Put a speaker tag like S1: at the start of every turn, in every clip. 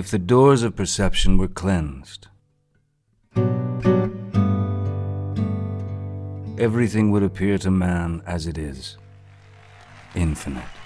S1: if the doors of perception were cleansed. Everything would appear to man as it is infinite.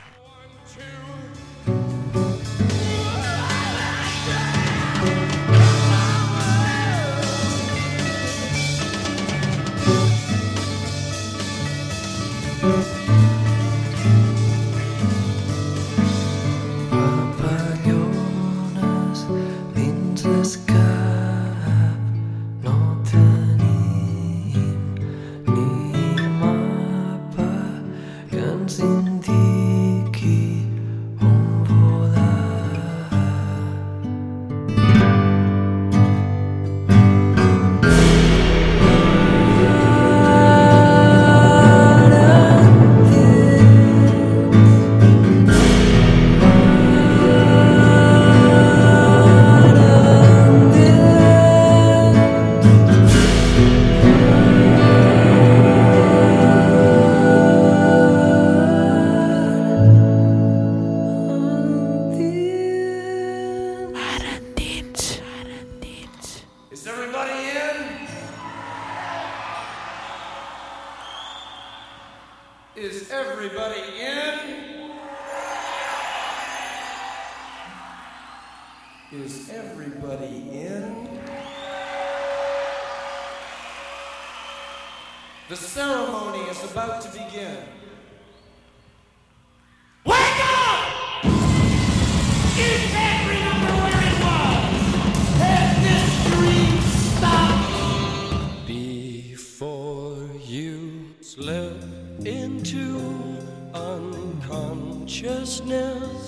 S2: freshness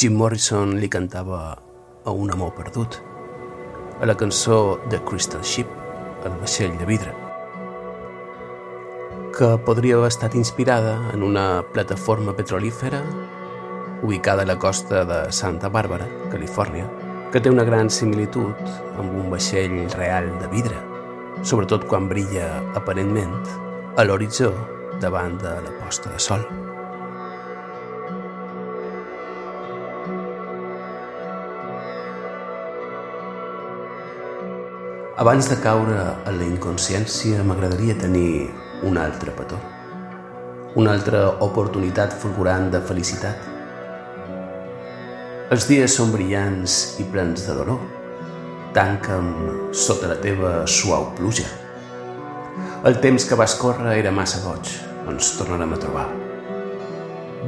S3: Jim Morrison li cantava a un amor perdut, a la cançó The Crystal Ship, el vaixell de vidre, que podria haver estat inspirada en una plataforma petrolífera ubicada a la costa de Santa Bàrbara, Califòrnia, que té una gran similitud amb un vaixell real de vidre, sobretot quan brilla aparentment a l'horitzó davant de la posta de sol. Abans de caure a la inconsciència, m'agradaria tenir un altre petó. Una altra oportunitat fulgurant de felicitat. Els dies són brillants i plens de dolor. Tanca'm sota la teva suau pluja. El temps que vas córrer era massa goig. Ens tornarem a trobar.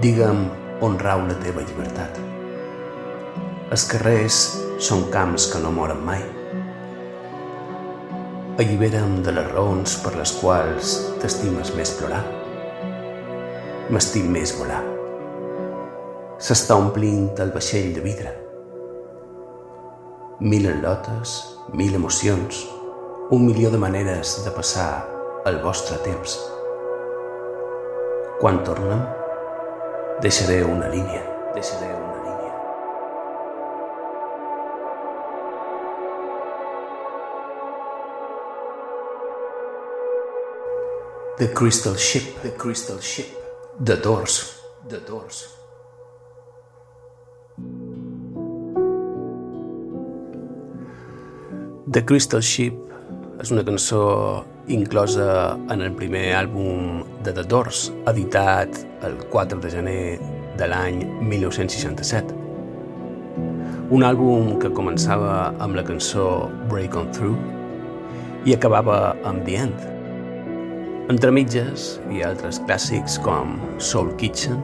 S3: Digue'm on rau la teva llibertat. Els carrers són camps que no moren mai. Allibera'm de les raons per les quals t'estimes més plorar. M'estim més volar. S'està omplint el vaixell de vidre. Mil enlotes, mil emocions, un milió de maneres de passar el vostre temps. Quan tornem, deixaré una línia, deixaré una The Crystal Ship, The Crystal Ship, The Doors, The Doors. The Crystal Ship és una cançó inclosa en el primer àlbum de The Doors, editat el 4 de gener de l'any 1967. Un àlbum que començava amb la cançó Break On Through i acabava amb The End. Entre mitges hi ha altres clàssics com Soul Kitchen,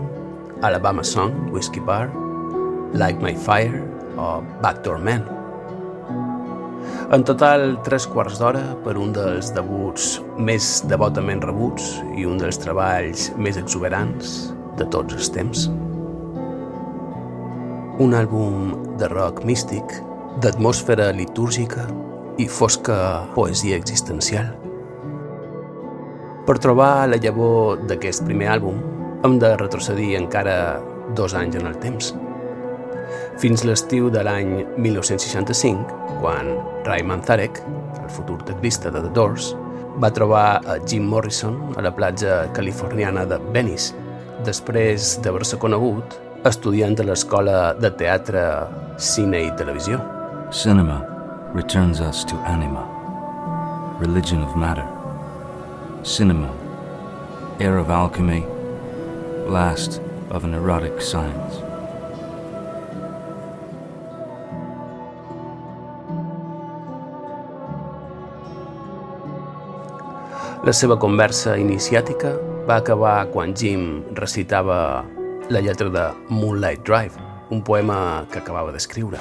S3: Alabama Song, Whiskey Bar, Like My Fire o Backdoor Man. En total, tres quarts d'hora per un dels debuts més devotament rebuts i un dels treballs més exuberants de tots els temps. Un àlbum de rock místic, d'atmosfera litúrgica i fosca poesia existencial. Per trobar la llavor d'aquest primer àlbum, hem de retrocedir encara dos anys en el temps – fins l'estiu de l'any 1965, quan Ray Manzarek, el futur teclista de The Doors, va trobar a Jim Morrison a la platja californiana de Venice, després d'haver-se conegut estudiant a l'escola de teatre, cine i televisió.
S1: Cinema returns us to anima, religion of matter. Cinema, air of alchemy, blast of an erotic science.
S3: La seva conversa iniciàtica va acabar quan Jim recitava la lletra de Moonlight Drive, un poema que acabava d'escriure.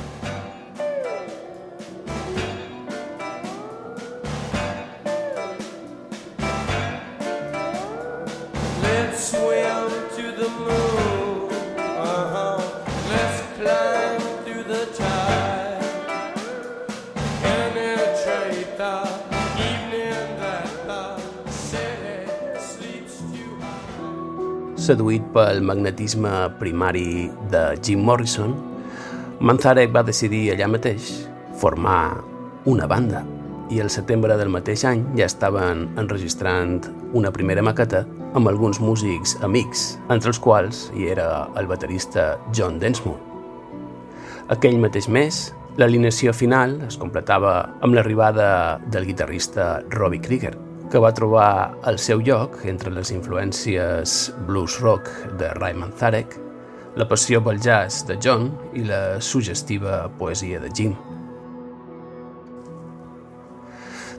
S3: Seduït pel magnetisme primari de Jim Morrison, Manzarek va decidir allà mateix formar una banda i el setembre del mateix any ja estaven enregistrant una primera maqueta amb alguns músics amics, entre els quals hi era el baterista John Densmore. Aquell mateix mes, l'alineació final es completava amb l'arribada del guitarrista Robbie Krieger, que va trobar el seu lloc entre les influències blues rock de Ray Manzarek, la passió pel jazz de John i la suggestiva poesia de Jim.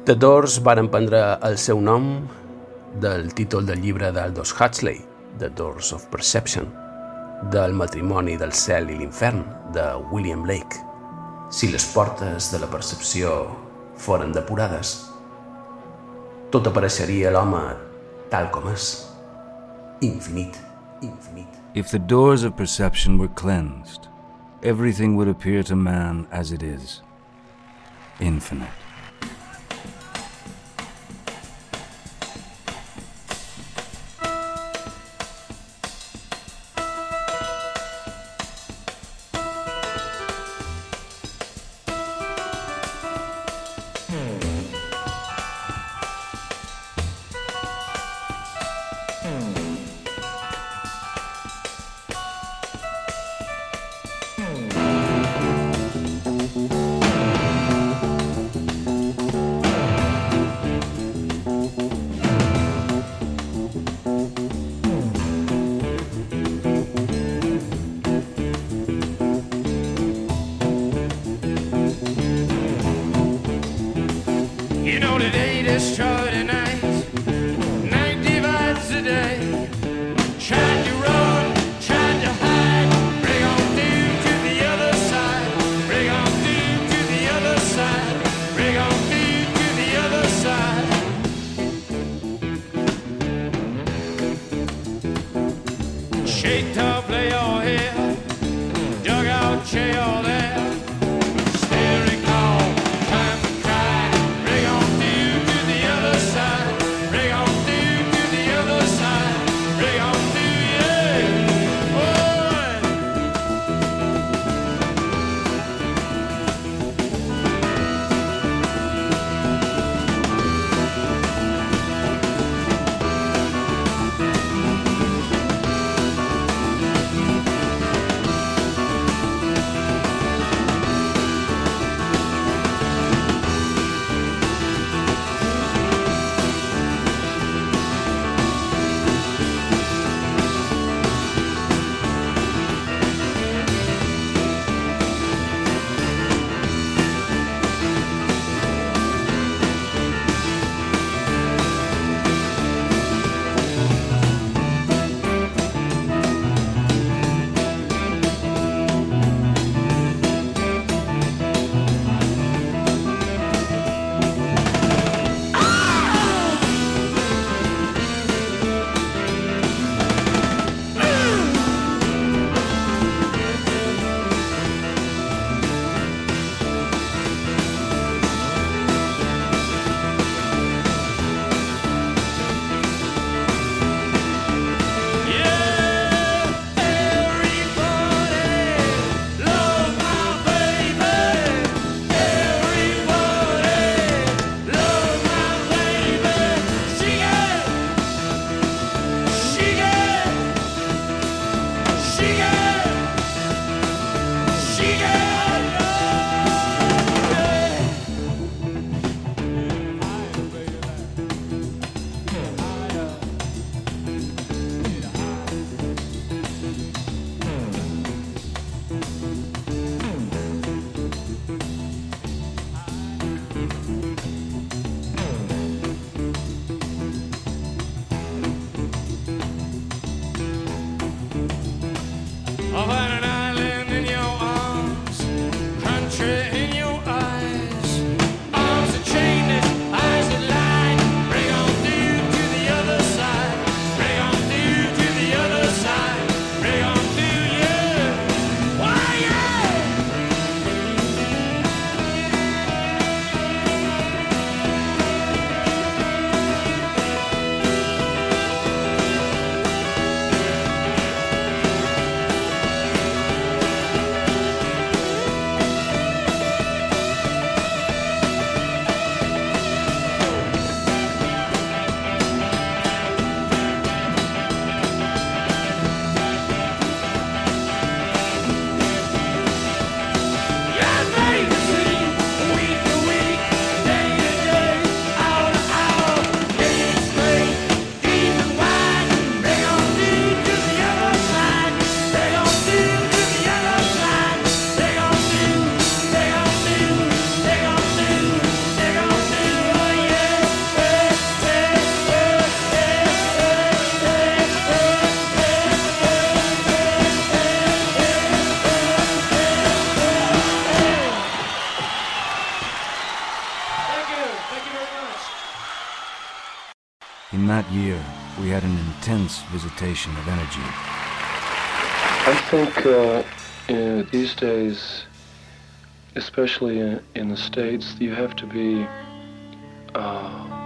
S3: The Doors van prendre el seu nom del títol del llibre d'Aldous Huxley, The Doors of Perception, del matrimoni del cel i l'infern, de William Blake. Si les portes de la percepció foren depurades, tot apareixeria l'home tal com és, infinit, infinit.
S1: If the doors of perception were cleansed, everything would appear to man as it is infinite. Visitation of energy.
S4: I think uh, uh, these days, especially in, in the States, you have to be uh,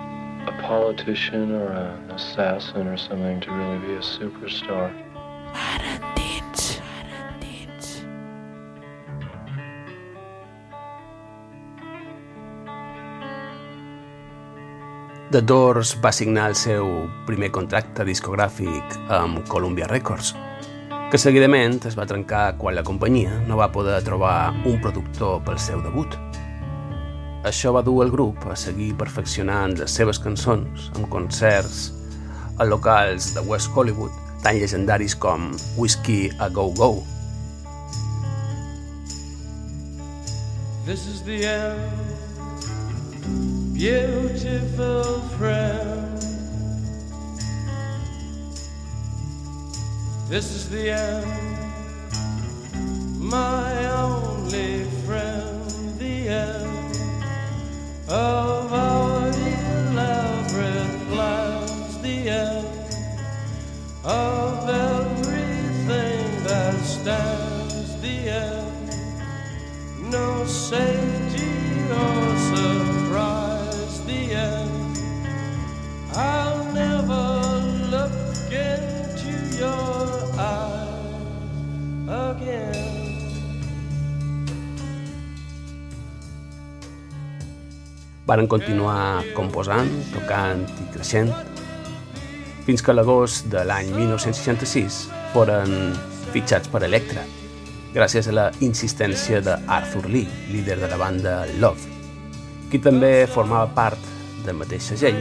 S4: a politician or an assassin or something to really be a superstar.
S3: The Doors va signar el seu primer contracte discogràfic amb Columbia Records, que seguidament es va trencar quan la companyia no va poder trobar un productor pel seu debut. Això va dur el grup a seguir perfeccionant les seves cançons amb concerts a locals de West Hollywood tan llegendaris com Whiskey a Go Go.
S5: This is the end.
S2: Beautiful friend. This is the end, my only friend, the end of our elaborate plans, the end of everything that stands, the end. No safety or
S3: Varen continuar composant, tocant i creixent, fins que l'agost de l'any 1966 foren fitxats per Electra, gràcies a la insistència d'Arthur Lee, líder de la banda Love, qui també formava part del mateix segell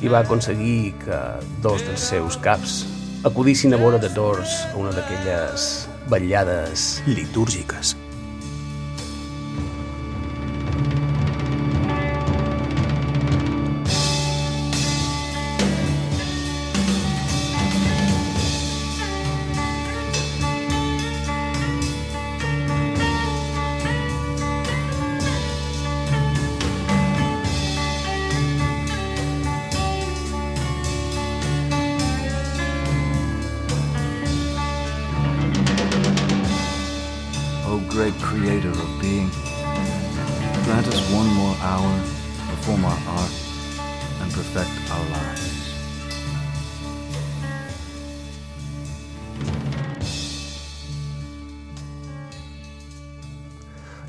S3: i va aconseguir que dos dels seus caps acudissin a veure de Doors a una d'aquelles vetllades litúrgiques.
S1: Hour, perform our art, and perfect our lives.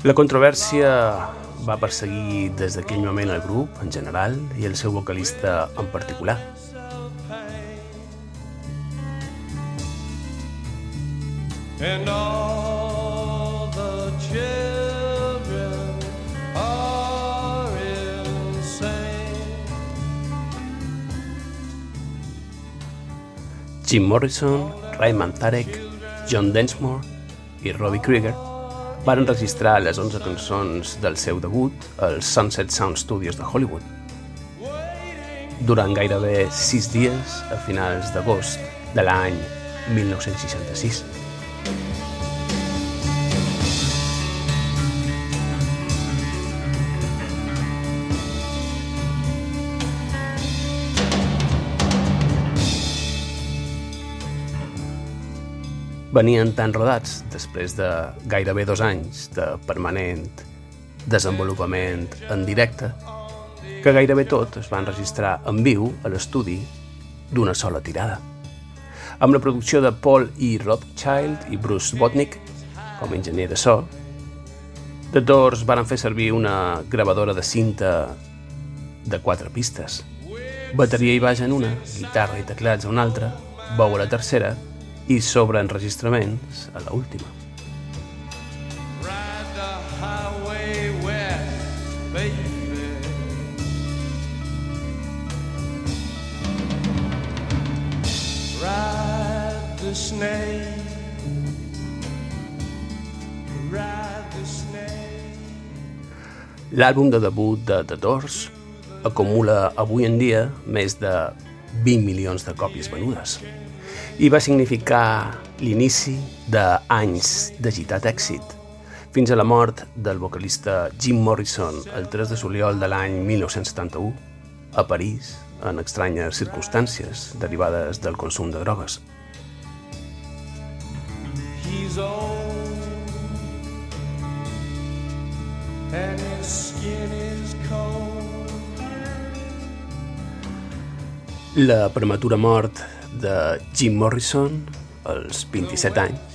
S3: La controvèrsia va perseguir des d'aquell moment el grup en general i el seu vocalista en particular.
S2: And
S3: Jim Morrison, Rayman Tarek, John Densmore i Robbie Krieger van registrar les 11 cançons del seu debut als Sunset Sound Studios de Hollywood. Durant gairebé sis dies a finals d'agost de l'any 1966. Venien tan rodats després de gairebé dos anys de permanent desenvolupament en directe que gairebé tot es van registrar en viu a l'estudi d'una sola tirada. Amb la producció de Paul E. Rothschild i Bruce Botnick com a enginyer de so, The Doors van fer servir una gravadora de cinta de quatre pistes, bateria i baix en una, guitarra i teclats a una altra, veu a la tercera i sobre enregistraments a la última.
S2: Snake. Ride the snake.
S3: L'àlbum de debut de The Doors acumula avui en dia més de 20 milions de còpies venudes i va significar l'inici d'anys d'agitat èxit fins a la mort del vocalista Jim Morrison el 3 de juliol de l'any 1971 a París en estranyes circumstàncies derivades del consum de drogues.
S2: He's old and his skin is cold.
S3: La prematura mort de Jim Morrison, als 27 anys,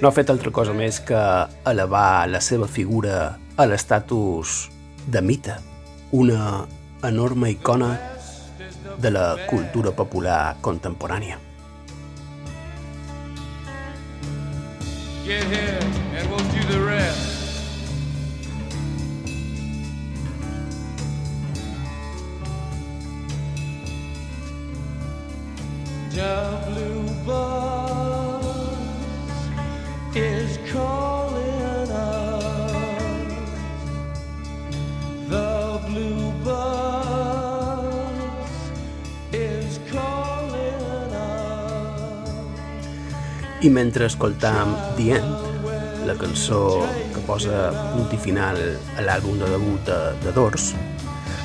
S3: no ha fet altra cosa més que elevar la seva figura a l'estatus de mite, una enorme icona de la cultura popular contemporània.
S2: Get here and we'll blue is calling. The blue is calling.
S3: I mentre escoltam The End, la cançó que posa punt i final a l'àlbum de debut de, de Dors,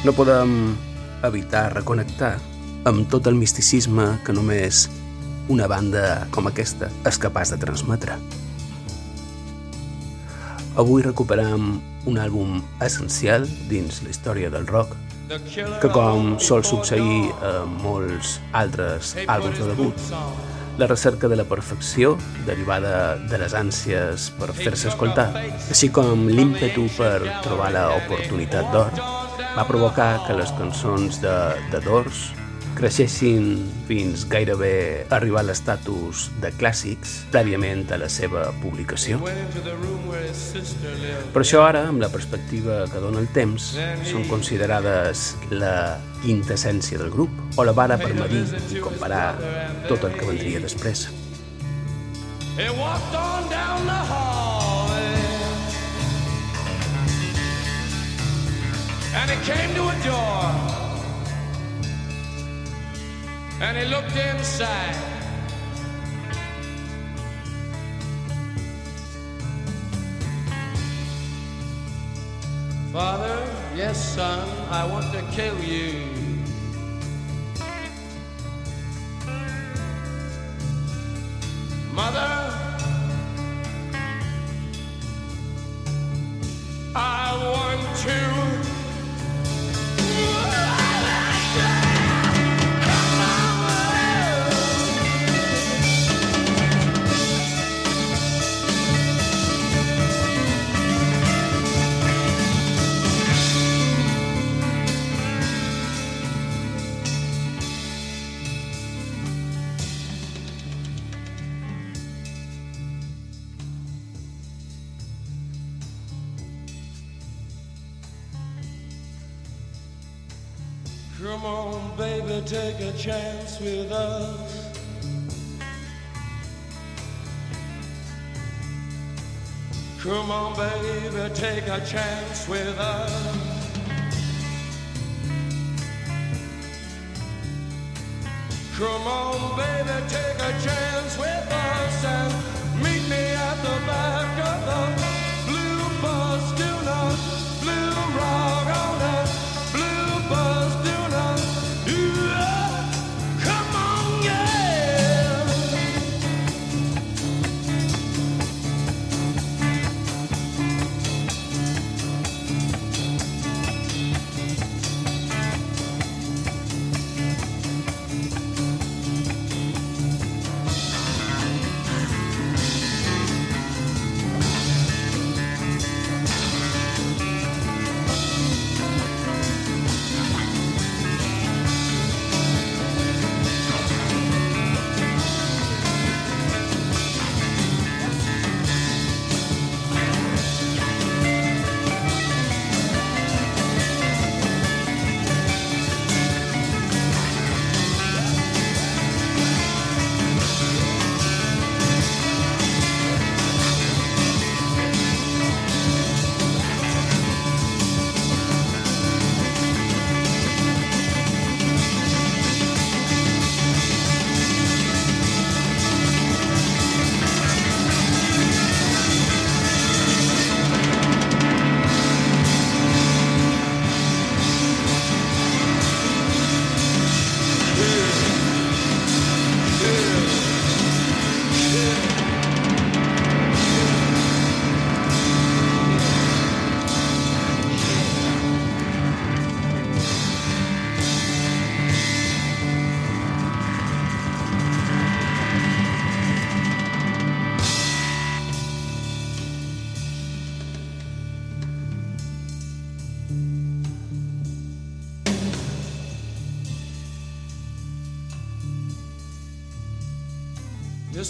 S3: no podem evitar reconnectar amb tot el misticisme que només una banda com aquesta és capaç de transmetre. Avui recuperam un àlbum essencial dins la història del rock, que com sol succeir a molts altres àlbums de debut, la recerca de la perfecció, derivada de les ànsies per fer-se escoltar, així com l'ímpetu per trobar l'oportunitat d'or, va provocar que les cançons de The Doors creixessin fins gairebé arribar a l'estatus de clàssics prèviament a la seva publicació. Per això ara, amb la perspectiva que dona el temps, són considerades la quinta essència del grup o la vara per medir i comparar tot el que vendria després.
S2: And he came to a door and he looked inside. Father, yes, son, I want to kill you. Mother, I want to. Chance with us. Come on, baby, take a chance with us. Come on, baby, take a chance with us and meet me at the back of the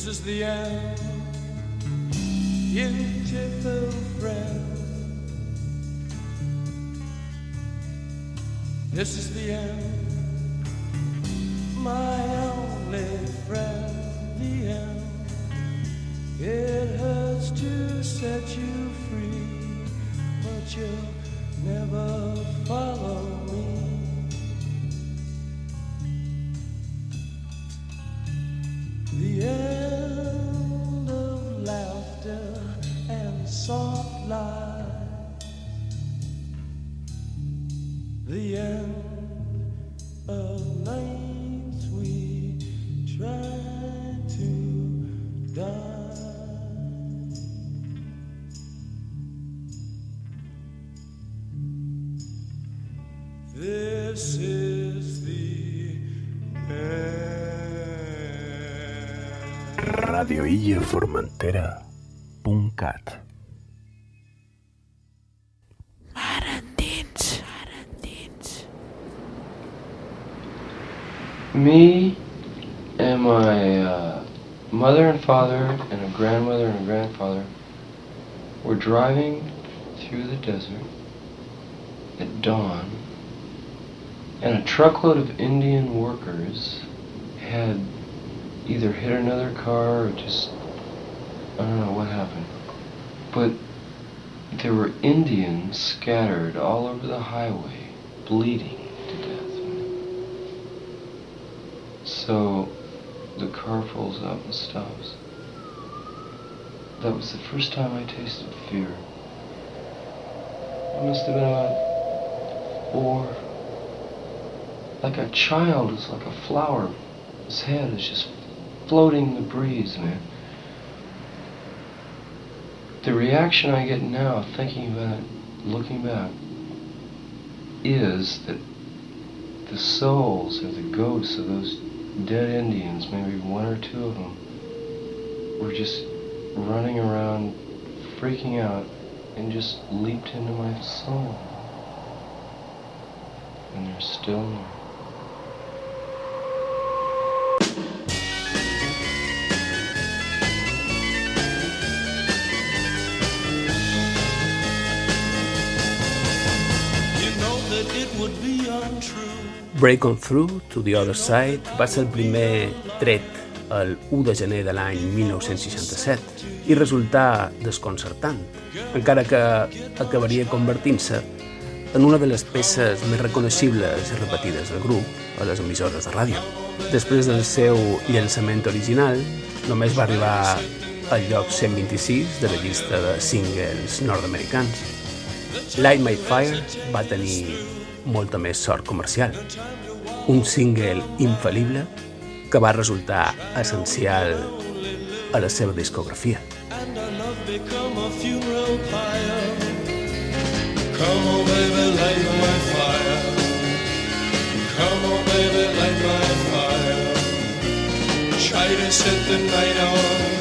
S2: This is the end, beautiful friend. This is the end,
S3: Radio Illa Formentera .cat.
S4: Me and my uh, mother and father and a grandmother and a grandfather were driving through the desert at dawn, and a truckload of Indian workers had either hit another car or just I don't know what happened. But there were Indians scattered all over the highway, bleeding to death. So the car pulls up and stops. That was the first time I tasted fear. I must have been about four. Like a child, it's like a flower. His head is just floating the breeze, man. The reaction I get now, thinking about it, looking back, is that the souls or the ghosts of those dead Indians, maybe one or two of them, were just running around, freaking out, and just leaped into my soul. And they're still there.
S3: Break On Through to the Other Side va ser el primer tret el 1 de gener de l'any 1967 i resultà desconcertant, encara que acabaria convertint-se en una de les peces més reconeixibles i repetides del grup a les emissores de ràdio. Després del seu llançament original, només va arribar al lloc 126 de la llista de singles nord-americans. Light My Fire va tenir molta més sort comercial. Un single infal·lible que va resultar essencial a la seva discografia.
S2: Come on, baby, light my fire. Come on, baby, light my fire. Try to set the night on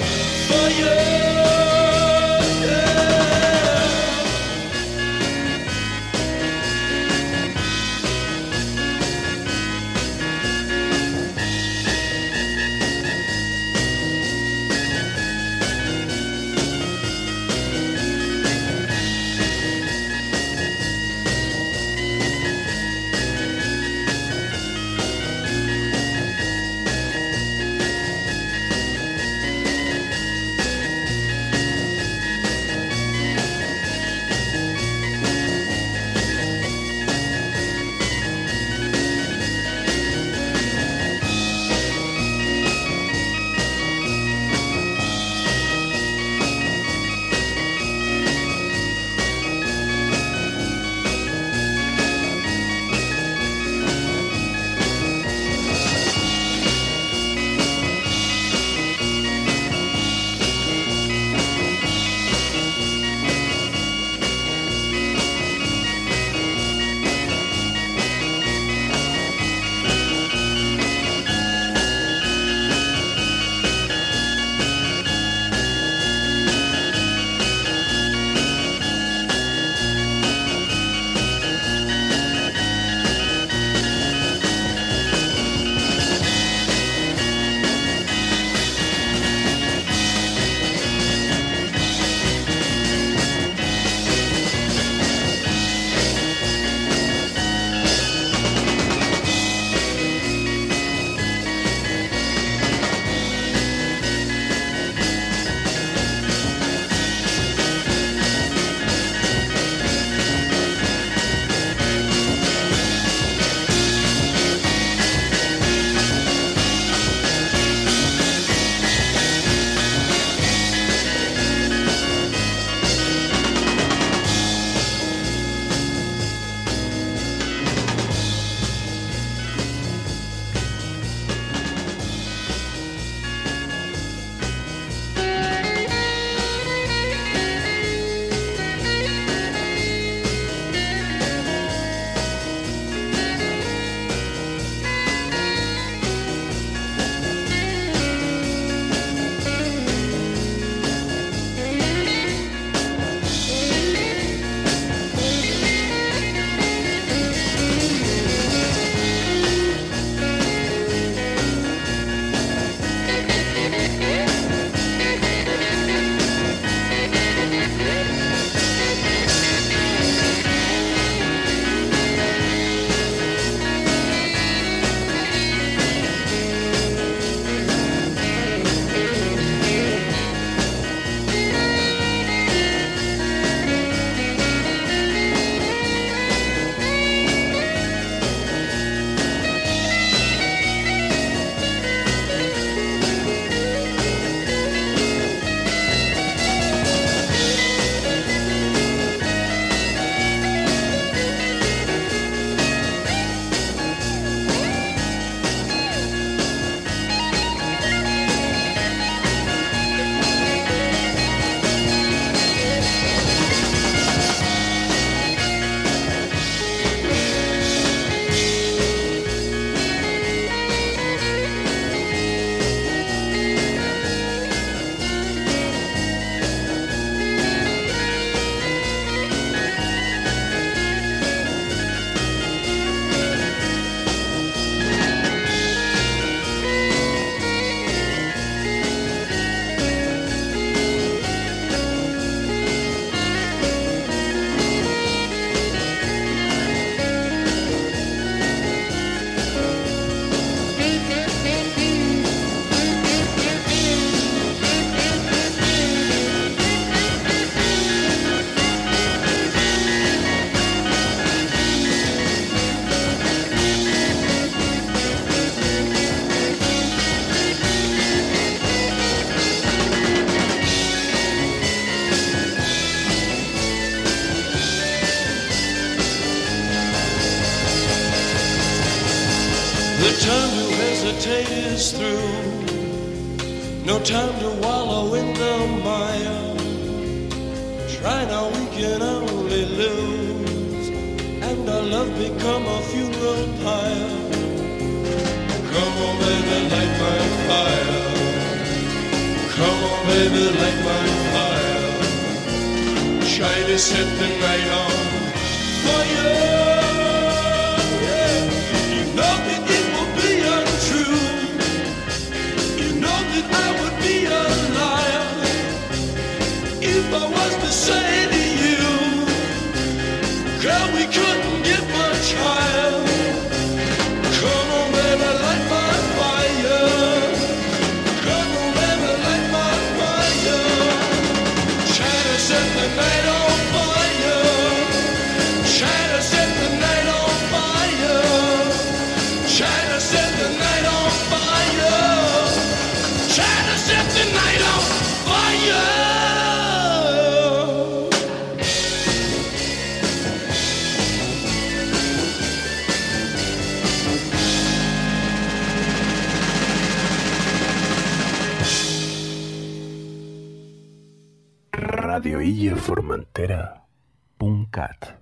S2: Formentera.cat.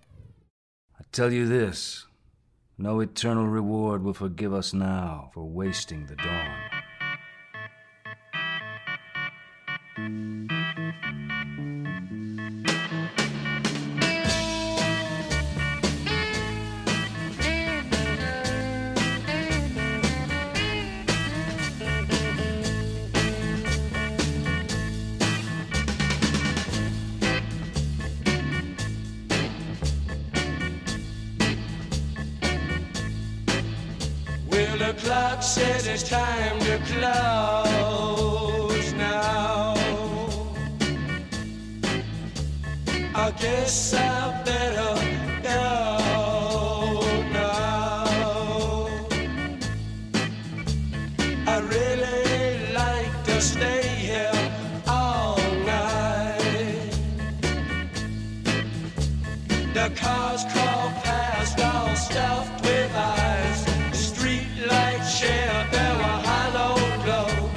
S2: I
S1: tell you this no eternal reward will forgive us now for wasting the dawn.
S2: Says said it's time to close now. I guess I better. a hollow glow.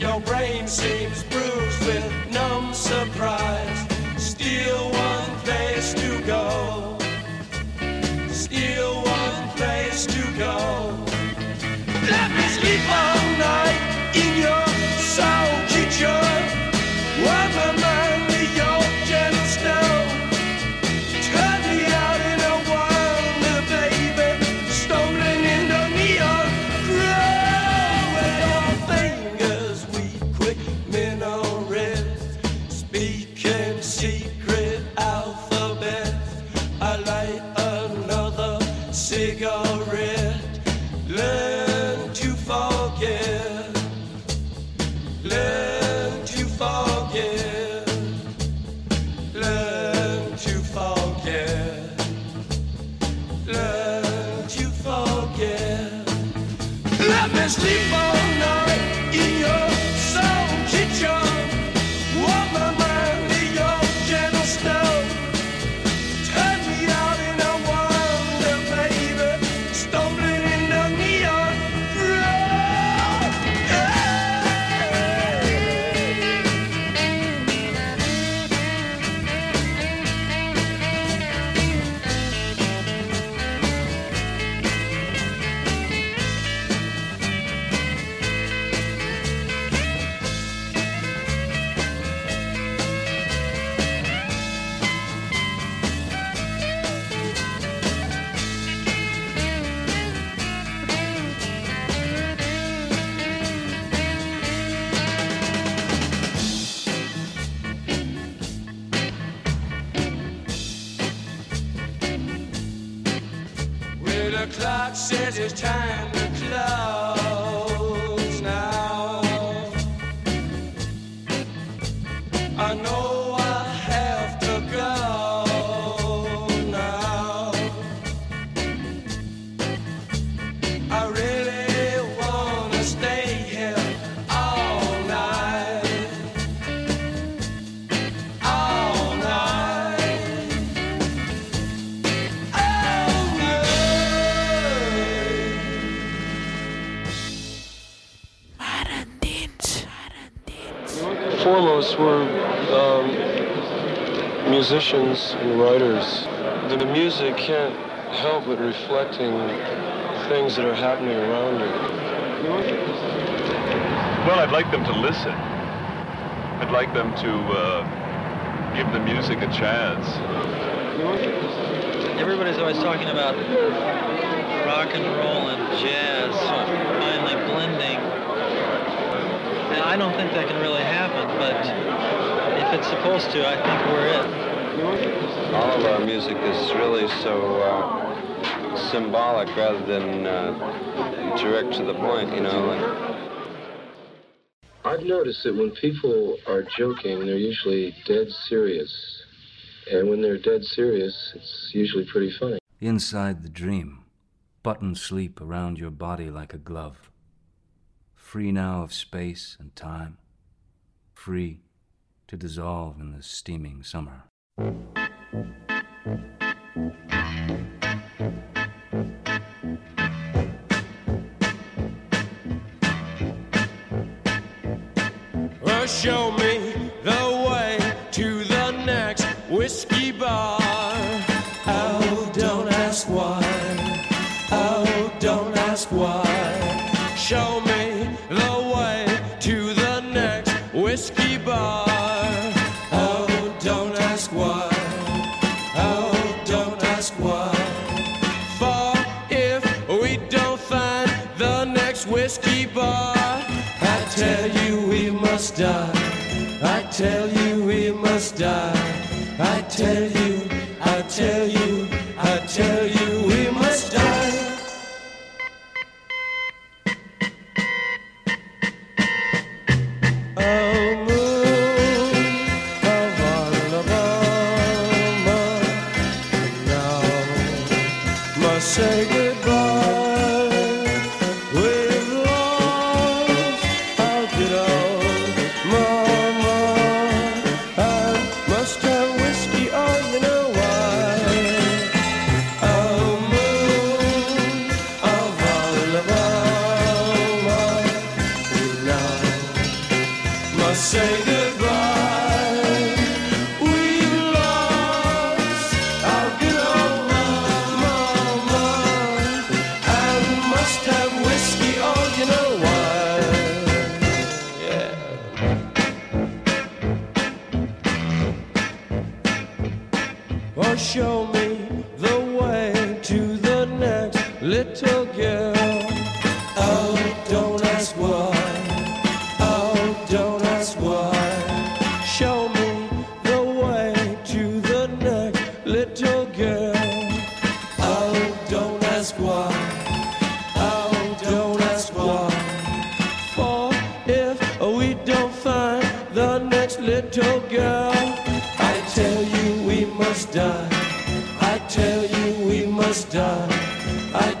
S2: Your brain seems bruised with numb surprise. Still one place to go. Still one place to go. Let me sleep
S6: on. Musicians and writers. The music can't help but reflecting things that are happening around it.
S7: Well, I'd like them to listen. I'd like them to uh, give the music a chance.
S8: Everybody's always talking about rock and roll and jazz finally blending. And I don't think that can really happen, but if it's supposed to, I think we're it.
S9: All of our music is really so uh, symbolic rather than uh, direct to the point, you know. Like,
S6: I've noticed that when people are joking, they're usually dead serious. And when they're dead serious, it's usually pretty funny.
S1: Inside the dream, button sleep around your body like a glove. Free now of space and time. Free to dissolve in the steaming summer.
S2: Show me the way to the next whiskey bar. Oh, don't ask why. Oh, don't ask why. Show me die. I tell you we must die. I tell you,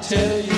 S2: tell you,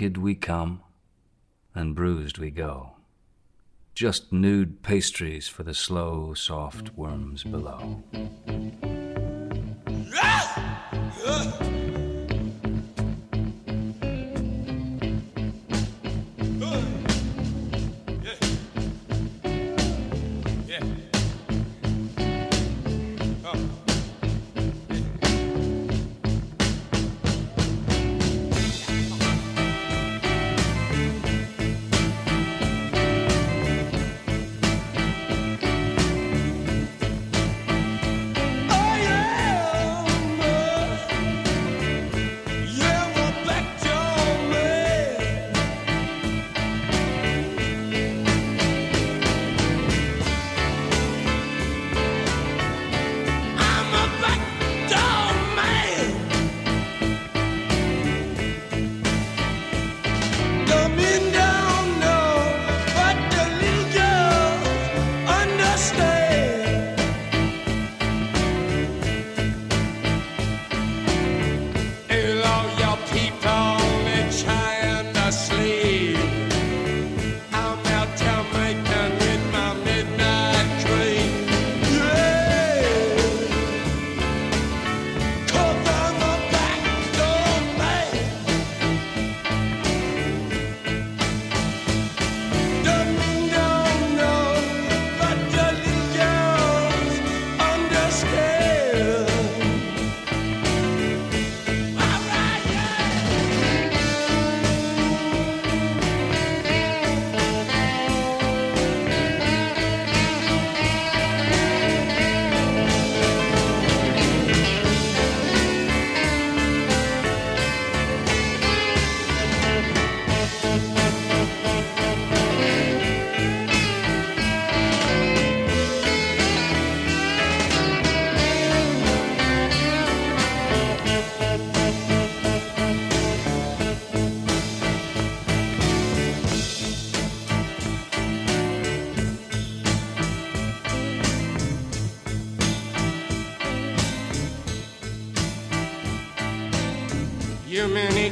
S1: Naked we come, and bruised we go. Just nude pastries for the slow, soft worms below.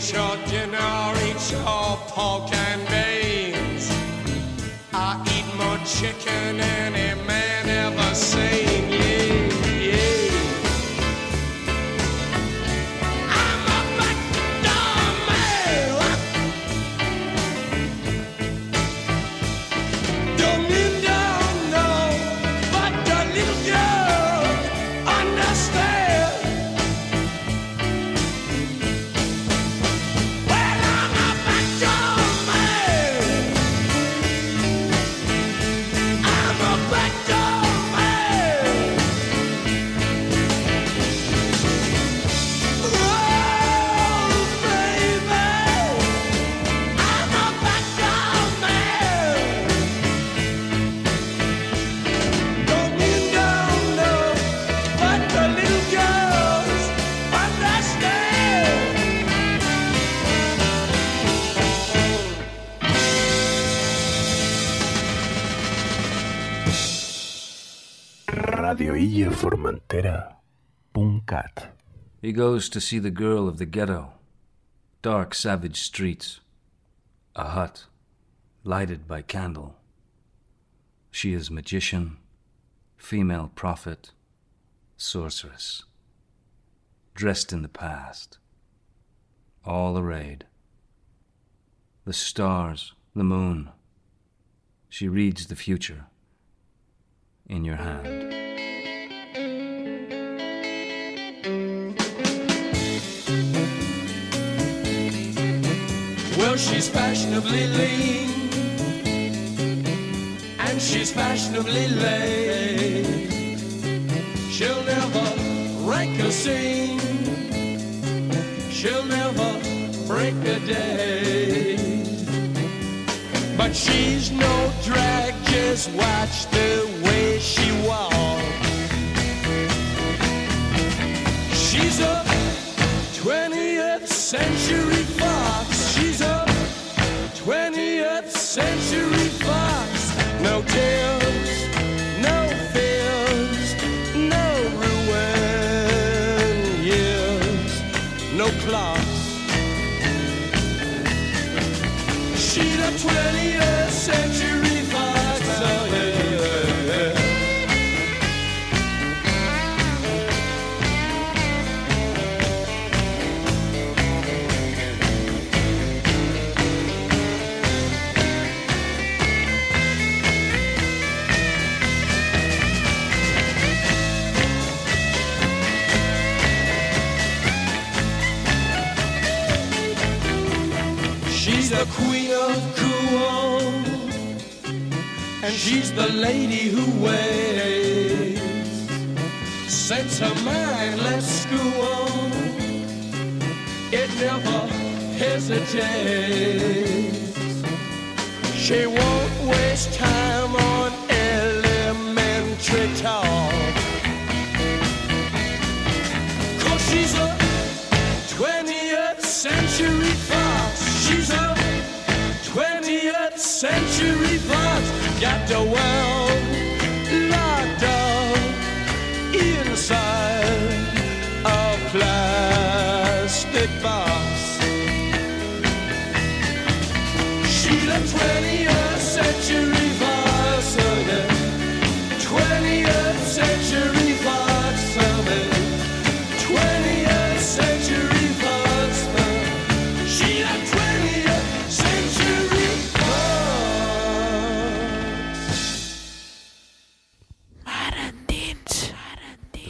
S3: sure
S1: He goes to see the girl of the ghetto. Dark, savage streets. A hut, lighted by candle. She is magician, female prophet, sorceress. Dressed in the past. All arrayed. The stars, the moon. She reads the future in your hand.
S2: She's fashionably lean and she's fashionably late. She'll never rank a scene. She'll never break a day. But she's no drag, just watch the way she walks. And she's the lady who waits. Sets her mind, let's school. It never hesitates. She won't waste time Got the world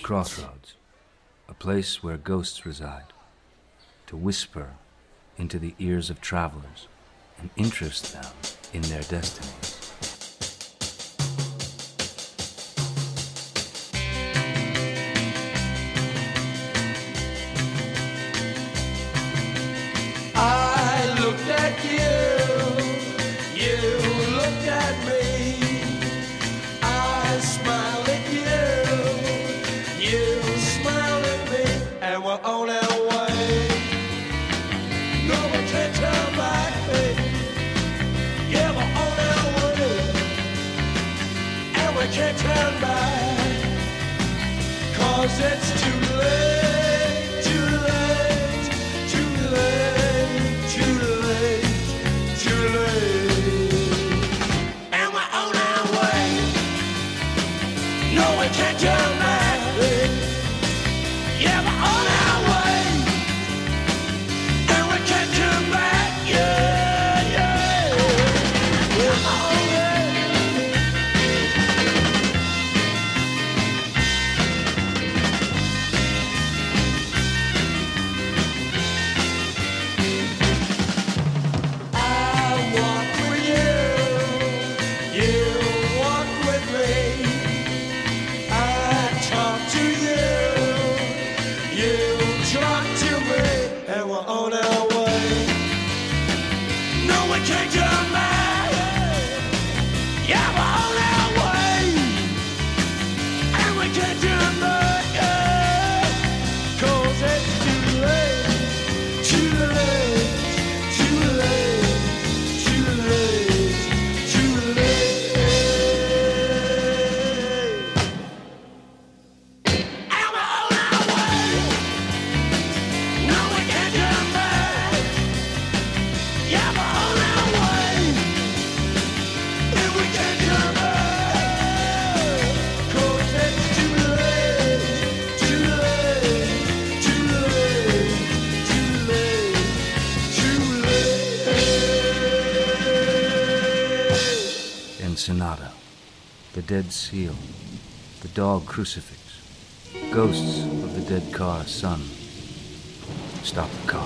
S1: crossroads, a place where ghosts reside, to whisper into the ears of travelers and interest them in their destinies. dog crucifix. Ghosts of the dead car Son. Stop the car.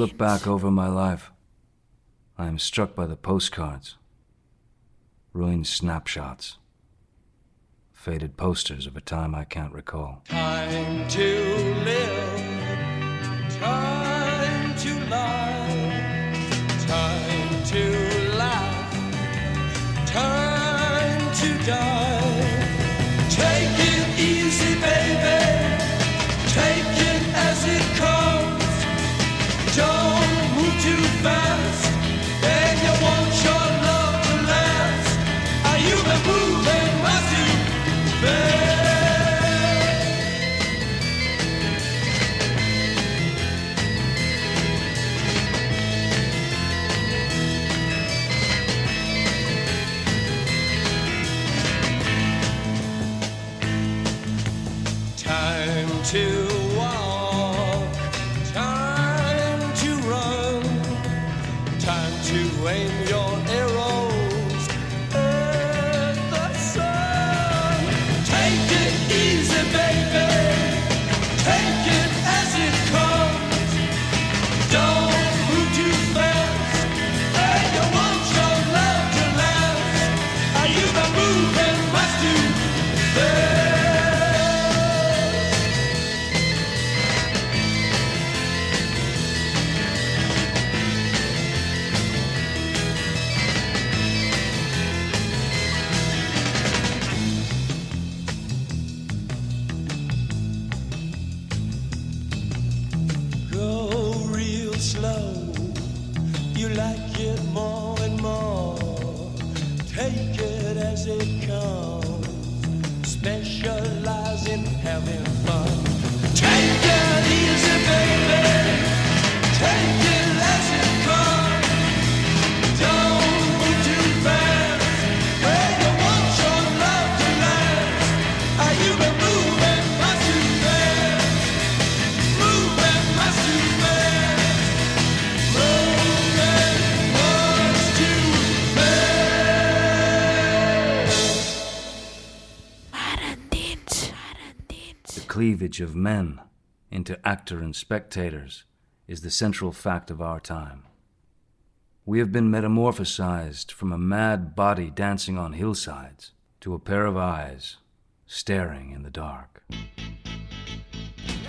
S1: look back over my life, I am struck by the postcards, ruined snapshots, faded posters of a time I can't recall.
S2: Time to
S1: cleavage of men into actor and spectators is the central fact of our time. We have been metamorphosized from a mad body dancing on hillsides to a pair of eyes staring in the dark.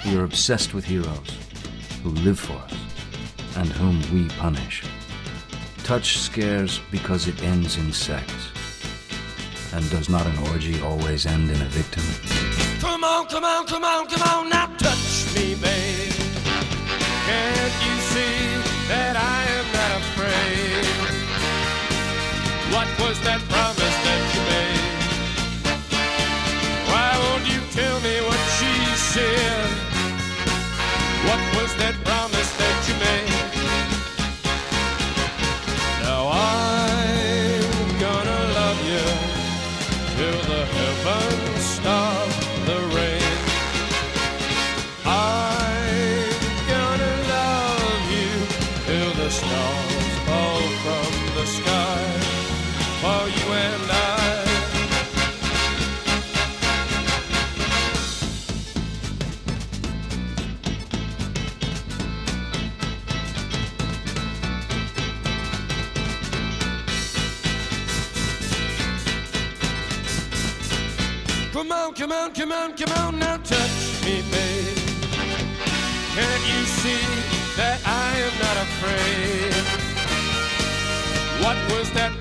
S1: We are obsessed with heroes who live for us and whom we punish. Touch scares because it ends in sex. And does not an orgy always end in a victim?
S2: Come on, come on, come on, come on, now touch me, babe. Can't on, come on, come on, come on, now touch me, babe. Can't you see that I am not afraid? What was that that